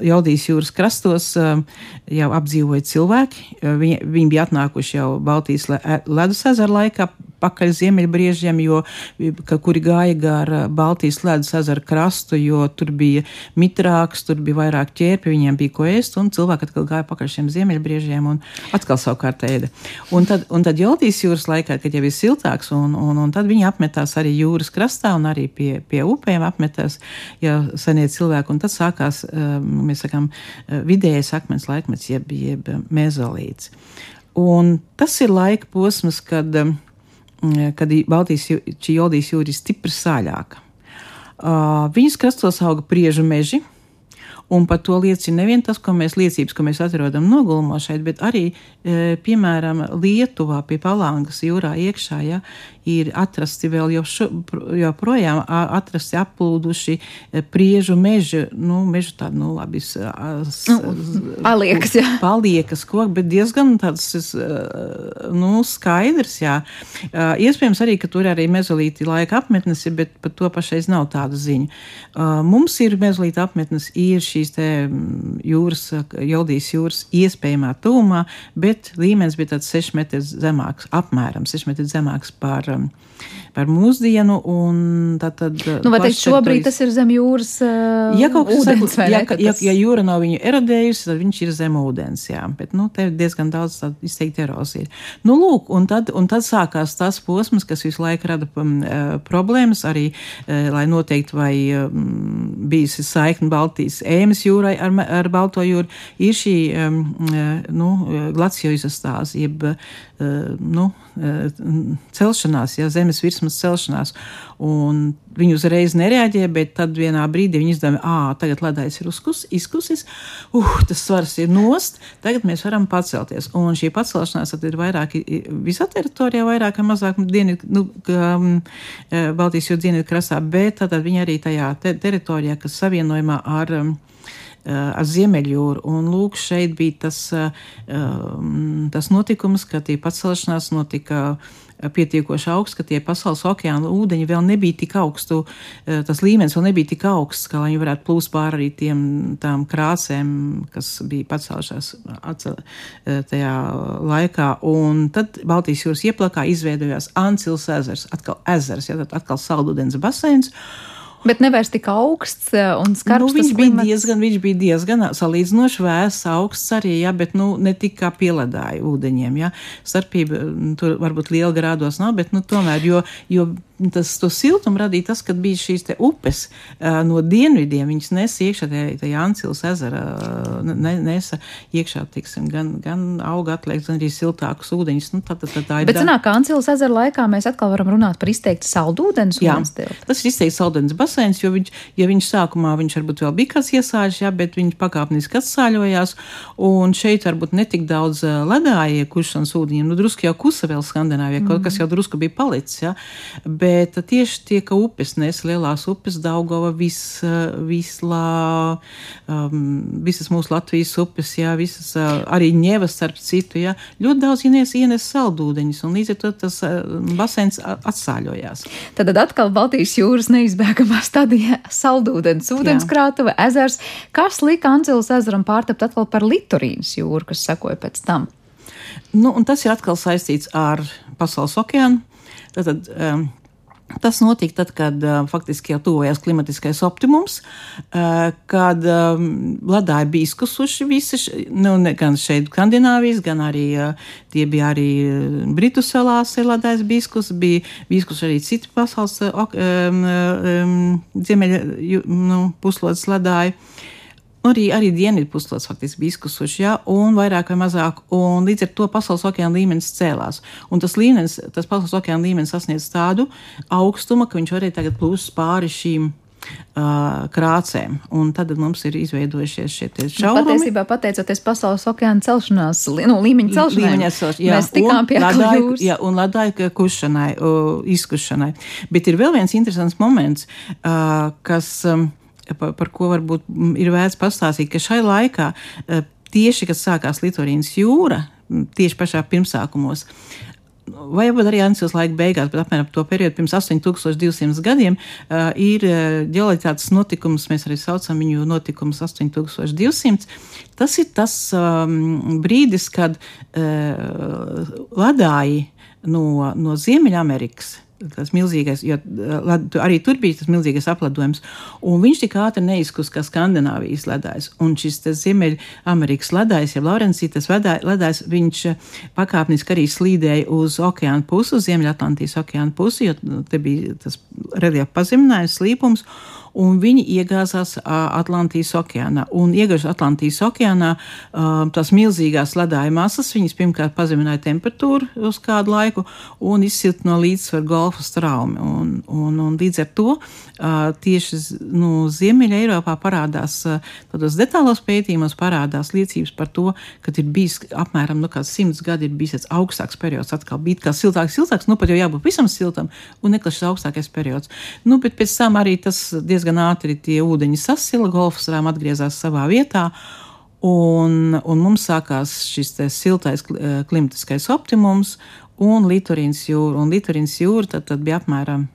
[SPEAKER 5] Jaudijas jūras krastos jau apdzīvoja cilvēki. Viņi, viņi bija atnākuši jau Baltijas ledus ezera laikā, pakaļ ziemeļbriežiem, jo, ka, kuri gāja gar Baltijas ledus ezera krastu, jo tur bija mitrāks, tur bija vairāk ķērpi, viņiem bija ko ēst, un cilvēki atkal gāja pakaļ šiem ziemeļbriežiem un atkal savukārt ēda. Un tad, un tad Jaudijas jūras laikā, kad jau ir siltāks un, un, un tad viņi apmetās arī jūras krastā un arī pie, pie upēm apmetās jau senie cilvēki. Un tad sākās, um, mēs sakām, vidējais akmens laikmets, jeb, jeb mezolīts. Un tas ir laika posms, kad, um, kad Baltijas šī jodīs jūra ir stipri sāļāka. Uh, viņas krastos auga priežu meži, Un par to liecina nevien tas, ko mēs liecības, ko mēs atrodam nogulumā šeit, bet arī, e, piemēram, Lietuvā pie Palangas jūrā iekšā, ja, ir atrasti vēl jau joprojām atrasti aplūduši e, priežu meži, nu, mežu tādu, nu, labi,
[SPEAKER 2] nu, paliekas, jā.
[SPEAKER 5] Paliekas koki, bet diezgan tāds, e, nu, skaidrs, jā. Iespējams arī, ka tur arī mezolīti laika apmetnes ir, bet par to pašreiz nav tādu ziņu. Mums ir mezolīti apmetnes, ir šī šīs mm, jūras, Jaudijas jūras iespējamā tūmā, bet līmenis bija tāds 6 metrus zemāks, apmēram 6 metrus zemāks par, mm, par mūsdienu. Tad, tad,
[SPEAKER 2] nu, vai teikt, šobrīd tas ir zem jūras uh,
[SPEAKER 5] ja kaut kas
[SPEAKER 2] ūdens,
[SPEAKER 5] saka, ja, ja, ja jūra nav viņu erodējusi, tad viņš ir zem ūdens, jā, bet, nu, te diezgan daudz izteikti eroziju. Nu, lūk, un tad, un tad sākās tas posms, kas visu laiku rada um, problēmas arī, uh, lai noteikti vai um, bijusi saikni Baltijas ēmas jūrai ar, ar Balto jūru, ir šī um, nu, glaciozastāze, jeb uh, nu, celšanās, ja zemes virsmas celšanās. Un viņi uzreiz nereaģēja, bet tad vienā brīdī viņi izdomāja, ah, tagad ledājs ir uzkus, izkusis, uh, tas svars ir nost, tagad mēs varam pacelties. Un šī pacelšanās ir vairāk visā teritorijā, vairāk vai mazāk dienvidu, nu, um, Baltijas jūras dienvidu krastā, bet tad viņi arī tajā te teritorijā, kas savienojumā ar um, ar Ziemeļjūru. Un lūk, šeit bija tas, tas notikums, ka tie pacelšanās notika pietiekoši augsts, ka tie pasaules okeāna ūdeņi vēl nebija tik augstu, tas līmenis vēl nebija tik augsts, ka viņi varētu plūst pāri arī tiem tām krāsēm, kas bija pacēlušās tajā laikā. Un tad Baltijas jūras ieplakā izveidojās Ancils ezers, atkal ezers, ja, tad atkal saldūdens baseins.
[SPEAKER 2] Bet nevis tik augsts eh, un skarbs.
[SPEAKER 5] Nu, viņš, bija diezgan, viņš bija diezgan salīdzinoši vēss, augsts arī, ja, bet nu, ne tik kā pieledāja ūdeņiem. Ja. Starpība mm, tur varbūt liela grādos nav, bet nu, tomēr, jo, jo tas to siltumu radīja tas, ka bija šīs upes no dienvidiem. Viņas nesa iekšā tajā Ancils ezera, ne, nesa iekšā, tiksim, gan, gan auga atlieks, gan arī siltākus ūdeņus. Nu, tā, tā, tā, tā
[SPEAKER 2] Bet sanāk, ka Ancils ezera laikā mēs atkal varam runāt par izteikti saldūdens
[SPEAKER 5] ūdens tiltu. Tas ir izteikti saldūdens basēns, jo viņš, ja viņš sākumā viņš varbūt vēl bija kāds iesāļš, jā, bet viņš pakāpeniski atsāļojās, un šeit varbūt netik daudz ledāja kuršanas ūdeņiem, nu drusku jau kusa vēl Skandināvijā, mm. kaut kas jau drusku bija palicis, jā. Bet Bet tieši tie, ka upes nes lielās upes, Daugava, vis, Vislā, um, visas mūsu Latvijas upes, jā, visas arī ņevas, starp citu, jā, ļoti daudz ienes, ienes saldūdeņus, un līdz ar to tas basēns atsāļojās.
[SPEAKER 2] Tad atkal Baltijas jūras neizbēgamā stadijā [LAUGHS] saldūdens, ūdenskrātuve, ezers, kas lika Ancelas ezeram pārtapt atkal par Litorīnas jūru, kas sekoja pēc tam.
[SPEAKER 5] Nu, tas ir atkal saistīts ar Pasaules okeānu. Tātad, um, Tas notika tad, kad uh, faktiski jau tuvojās klimatiskais optimums, uh, kad um, ledāji bija izkusuši visi, nu, ne, gan šeit Skandināvijas, gan arī uh, tie bija arī Britu salās ledājs biskus, bija biskus arī citi pasaules um, um, ziemeļa nu, puslodes ledāji. Arī, arī dienvidu puslodes faktiski bija izkusuši, ja, un vairāk vai mazāk, un līdz ar to pasaules okeāna līmenis cēlās. Un tas līmenis, tas pasaules okeāna līmenis sasniedz tādu augstumu, ka viņš varēja tagad plūst pāri šīm krācēm. Un tad mums ir izveidojušies šie šaurumi.
[SPEAKER 2] Patiesībā pateicoties pasaules okeāna celšanās, nu, līmeņa celšanai,
[SPEAKER 5] līmeņa celšanai jā, mēs tikām pie ledāju, jā, un ledāju kušanai, uh, izkušanai. Bet ir vēl viens interesants moments, uh, kas. Um, par, par ko varbūt ir vērts pastāstīt, ka šai laikā e, tieši, kad sākās Litorīnas jūra, tieši pašā pirmsākumos, vai arī Ansijas laika beigās, bet apmēram to periodu pirms 8200 gadiem, uh, ir ģeoloģitātes notikums, mēs arī saucam viņu notikums 8200. Tas ir tas um, brīdis, kad uh, ledāji no, no Ziemeļamerikas tas milzīgais, jo arī tur bija tas milzīgais apledojums, un viņš tik ātri neizkus kā Skandināvijas ledājs. Un šis Ziemeļamerikas ledājs, ja Laurencītas ledājs, viņš pakāpeniski arī slīdēja uz okeāna pusi, uz Ziemeļatlantijas okeāna pusi, jo te bija tas reliefa pazeminājums, slīpums un viņi iegāzās Atlantijas okeānā. Un iegājuši Atlantijas okeānā, tās milzīgās ledāja masas, viņas pirmkārt pazemināja temperatūru uz kādu laiku un izsilta no līdzsvaru golfa straumi. Un, un, un līdz ar to tieši nu, Ziemeļa Eiropā parādās, tādos detālos pētījumos parādās liecības par to, ka ir bijis apmēram nu, simts gadi, ir bijis augstāks periods, atkal bija kā siltāks, siltāks, nu pat jau jābūt visam siltam un neklašs augstākais periods. Nu, bet pēc tam arī tas diezgan diezgan ātri tie ūdeņi sasila, golfs rām atgriezās savā vietā. Un, un mums sākās šis siltais klimatiskais optimums un Litorīnas jūra. Un Litorīnas jūra tad, tad bija apmēram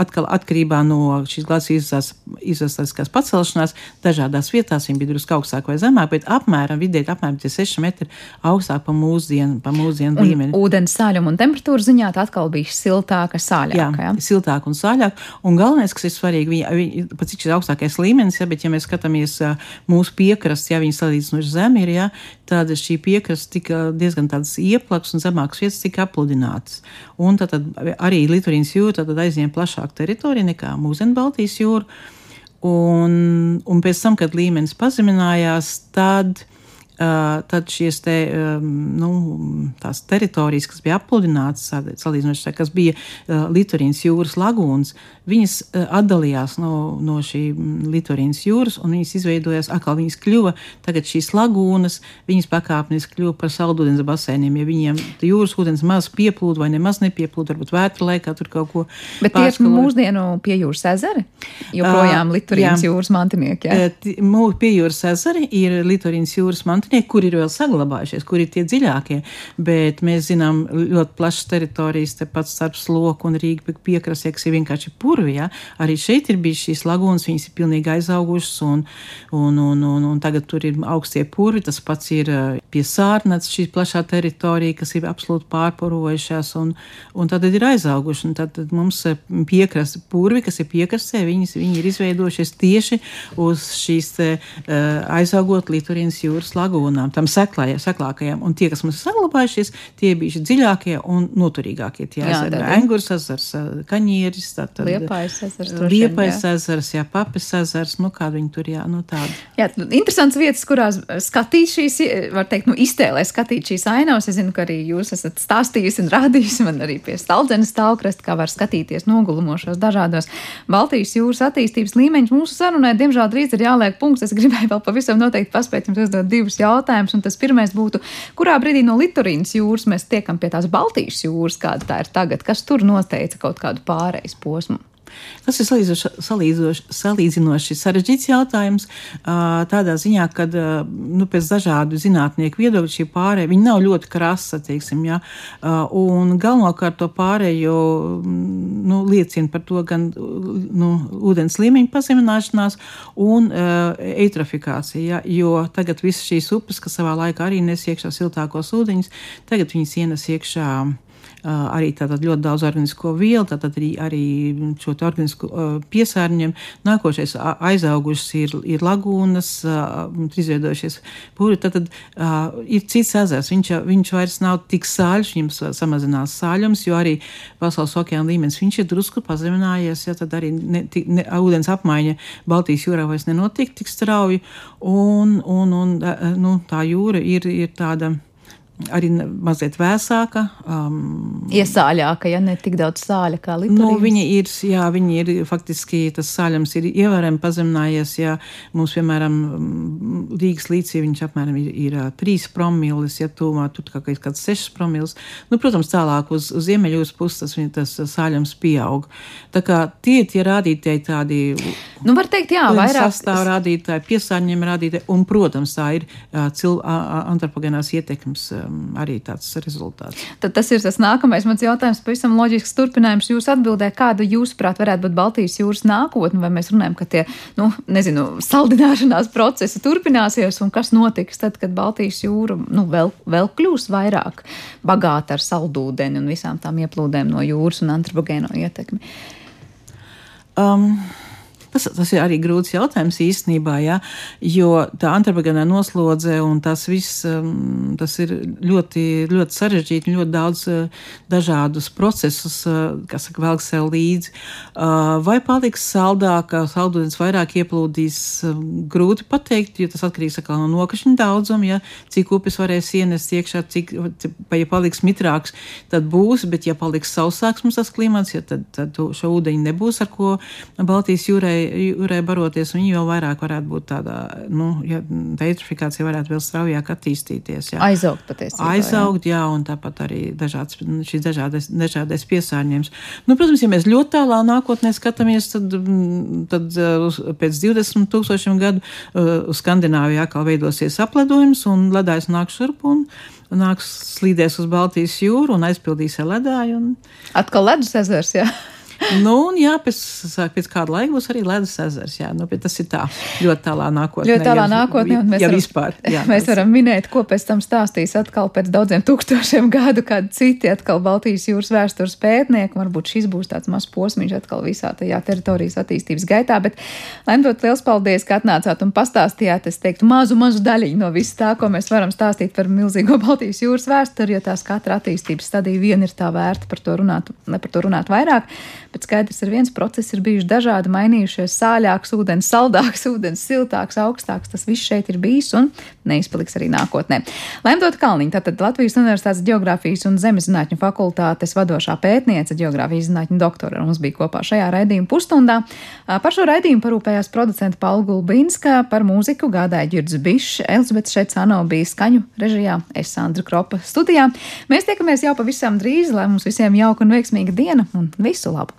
[SPEAKER 5] atkal atkarībā no šīs glāzes izvestas pacelšanās, dažādās vietās viņa bija drusku augstāk vai zemāk, bet apmēram vidēji apmēram 6 metri augstāk pa mūsdienu, pa mūsdienu līmeni.
[SPEAKER 2] Ūdens sāļuma un temperatūra ziņā tā atkal bija siltāka, sāļāka.
[SPEAKER 5] Jā, jā? siltāk un sāļāk. Un galvenais, kas ir svarīgi, viņa, viņa, pat cik šis augstākais līmenis, ja, bet ja mēs skatāmies mūsu piekrasts, ja viņi salīdzinoši zemi ir, ja, tad šī piekrasts tika diezgan tādas ieplaks un zemākas vietas tika apludinātas. Un tad, tad arī Litorīnas jūra tad aizņem plašāku teritoriju nekā mūsdienu Baltijas jūra. Un, un pēc tam, kad līmenis pazeminājās, tad tad šīs te, nu, teritorijas, kas bija apludinātas, salīdzinoši, kas bija Litorīnas jūras lagūnas, viņas atdalījās no, no šī Litorīnas jūras un viņas izveidojās, atkal viņas kļuva, tagad šīs lagūnas, viņas pakāpeniski kļuva par saldūdens basēniem, ja viņiem jūras ūdens maz pieplūda vai nemaz nepieplūda, varbūt vētra laikā tur kaut ko.
[SPEAKER 2] Bet tie ir mūsdienu pie jūras ezeri, joprojām Litorīnas jūras mantinieki. Ja?
[SPEAKER 5] Pie jūras ezeri ir Litorīnas jūras mantinieki mantinieki, kur ir vēl saglabājušies, kur ir tie dziļākie, bet mēs zinām ļoti plašas teritorijas, tepat starp sloku un Rīgas piekrastē, kas ir vienkārši purvi. Ja? Arī šeit ir bijis šīs lagūnas, viņas ir pilnīgi aizaugušas, un, un, un, un, un tagad tur ir augstie purvi. Tas pats ir pie sārnats, šī plašā teritorija, kas ir absolūti pārporojušās, un, un tad ir aizauguši. Un tad, tad mums piekrasta purvi, kas ir piekrastē, viņas, viņi ir izveidojušies tieši uz šīs te, aizaugot Litorīnas jūras lagūnas lagūnām, tam seklājā, seklākajām. Un tie, kas mums ir saglabājušies, tie bijuši dziļākie un noturīgākie. Tie ezeri - Engurs ezers, Kaņieris,
[SPEAKER 2] Liepais ezers,
[SPEAKER 5] Liepais ezers, jā, Papis ezers, nu kā viņi tur, jā, nu tādi.
[SPEAKER 2] Jā, interesants vietas, kurās skatīt šīs, var teikt, nu iztēlē skatīt šīs ainavas. Es zinu, ka arī jūs esat stāstījusi un rādījusi man arī pie Staldenes stāvkrasta, kā var skatīties nogulumošos dažādos Baltijas jūras attīstības līmeņus. Mūsu sarunai, diemžēl, drīz ir jāliek punkts. Es gribēju vēl pavisam noteikti paspēt jums uzdot divus jautājums, un tas pirmais būtu, kurā brīdī no Litorīnas jūras mēs tiekam pie tās Baltijas jūras, kāda tā ir tagad, kas tur noteica kaut kādu pārejas posmu?
[SPEAKER 5] Tas ir salīdzinoši, salīdzinoši sarežģīts jautājums. Tādā ziņā, ka nu, pēc dažādu zinātnieku viedokļu šī pārēja nav ļoti krasa. Teiksim, ja? Un galvenokārt to pārēju nu, liecina par to gan nu, ūdens līmeņa pazemināšanās un eitrofikācija. Ja? Jo tagad visas šīs upes, kas savā laikā arī nes iekšā siltākos ūdeņus, tagad viņas ienes iekšā arī ļoti daudz organisko vielu, tātad arī, arī šo organisku piesārņojumu. Nākošais aizaugušas ir, ir lagūnas, izveidojušies pūri. Tad ir cits ezers, viņš, viņš vairs nav tik sāļš, viņam samazinās sāļums, jo arī pasaules okeāna līmenis viņš ir drusku pazeminājies, ja tad arī ne, ne, ūdens apmaiņa Baltijas jūrā vairs nenotiek tik strauji, un, un, un nu, tā jūra ir, ir tāda arī mazliet vēsāka. Um,
[SPEAKER 2] Iesāļāka, ja ne tik daudz sāļa kā līdz
[SPEAKER 5] nu, viņa ir, jā, viņa ir faktiski tas sāļums ir ievērojami pazeminājies. Ja mums, piemēram, Rīgas līcī viņš apmēram ir, ir 3 promīlis, ja tūmā tur kā kāds 6 promīlis. Nu, protams, tālāk uz, uz ziemeļūras puses tas, tas sāļums pieaug. Tā kā tie ir tie rādītāji tādi.
[SPEAKER 2] Nu, var teikt, jā, vairāk.
[SPEAKER 5] Sastāv rādītāji, piesārņojumi rādītāji, un, protams, tā ir cil, uh, antropogēnās ietekmes. Um, arī tāds rezultāts.
[SPEAKER 2] Tad tas ir tas nākamais mans jautājums, pavisam loģisks turpinājums. Jūs atbildē, kāda jūsuprāt varētu būt Baltijas jūras nākotne, vai mēs runājam, ka tie, nu, nezinu, saldināšanās procesi turpināsies, un kas notiks tad, kad Baltijas jūra, nu, vēl, vēl kļūs vairāk bagāta ar saldūdeni un visām tām ieplūdēm no jūras un antropogēno ietekmi?
[SPEAKER 5] Um. Tas, tas ir arī grūts jautājums īstenībā, ja, jo tā antropogēnā noslodze un tas viss, um, tas ir ļoti, ļoti sarežģīti ļoti daudz uh, dažādus procesus, uh, kas velk sev līdzi. Uh, vai paliks saldāk, saldūdens vairāk ieplūdīs, um, grūti pateikt, jo tas atkarīgs no nokašņu daudzuma, ja, cik upes varēs ienest iekšā, cik, ja paliks mitrāks, tad būs, bet ja paliks sausāks mums tas klimats, ja tad, tad šo ūdeņu nebūs, ar ko Baltijas jūrai jūrai baroties, viņi vēl vairāk varētu būt tādā, nu, ja tā eitrofikācija varētu vēl straujāk attīstīties. Jā.
[SPEAKER 2] Aizaugt patiesībā.
[SPEAKER 5] Aizaugt, jā. jā, un tāpat arī dažāds, šis dažādais, dažādais piesārņojums. Nu, protams, ja mēs ļoti tālā nākotnē skatāmies, tad, tad pēc 20 tūkstošiem gadu uz Skandināviju atkal veidosies apledojums un ledājs nāk šurp un nāks slīdēs uz Baltijas jūru un aizpildīs ledāju. Un...
[SPEAKER 2] Atkal ledus ezers, jā
[SPEAKER 5] nu, un jā, pēc, pēc kāda laika būs arī ledus ezers. Jā, nu, tas ir tā ļoti tālā nākotnē.
[SPEAKER 2] Ļoti tālā nākotnē, un mēs,
[SPEAKER 5] ja
[SPEAKER 2] varam,
[SPEAKER 5] vispār, jā,
[SPEAKER 2] mēs varam minēt, ko pēc tam stāstīs atkal pēc daudziem tūkstošiem gadu, kādi citi atkal Baltijas jūras vēstures pētnieki. Varbūt šis būs tāds mazs posms atkal visā tajā teritorijas attīstības gaitā. Bet, Lemdot, liels paldies, ka atnācāt un pastāstījāt, es teiktu, mazu, mazu daļiņu no viss tā, ko mēs varam stāstīt par milzīgo [LAUGHS] Baltijas jūras vēsturi, jo tās katra attīstības stadija vien ir tā vērta par to runāt, par to runāt vairāk. Bet skaidrs ir viens process ir bijuši dažādi, mainījušies sāļāks ūdens, saldāks ūdens, siltāks, augstāks. Tas viss šeit ir bijis un neizpaliks arī nākotnē. Laimdot Kalniņa, tātad Latvijas Universitātes Geogrāfijas un Zemeszinātņu fakultātes vadošā pētniece, geogrāfijas zinātņu doktora, mums bija kopā šajā raidījuma pusstundā. Par šo raidījumu parūpējās producenta Paula Gulbinska, par mūziku gādāja Girds Bišs, Elizabete Šecāno bija skaņu režijā, es Sandra Kropa studijā. Mēs tiekamies jau pavisam drīz, lai mums visiem jauka un veiksmīga diena un visu labu!